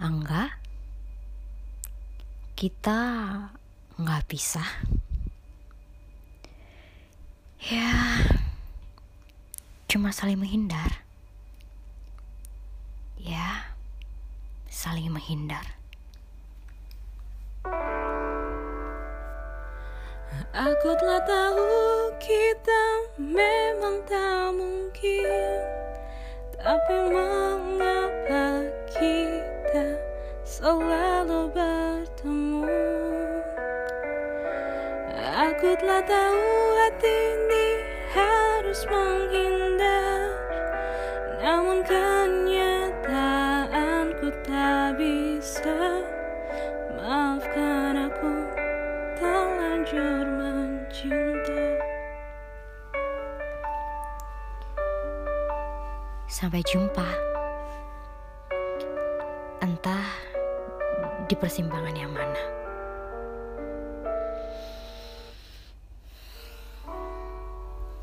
Angga, kita nggak bisa. Ya, cuma saling menghindar. Ya, saling menghindar. Aku telah tahu kita memang tak mungkin Tapi mengapa bertemu. Aku telah tahu hati ini harus menghindar. Namun kenyataanku tak bisa. Maafkan aku terlanjur mencinta. Sampai jumpa. Entah di persimpangan yang mana.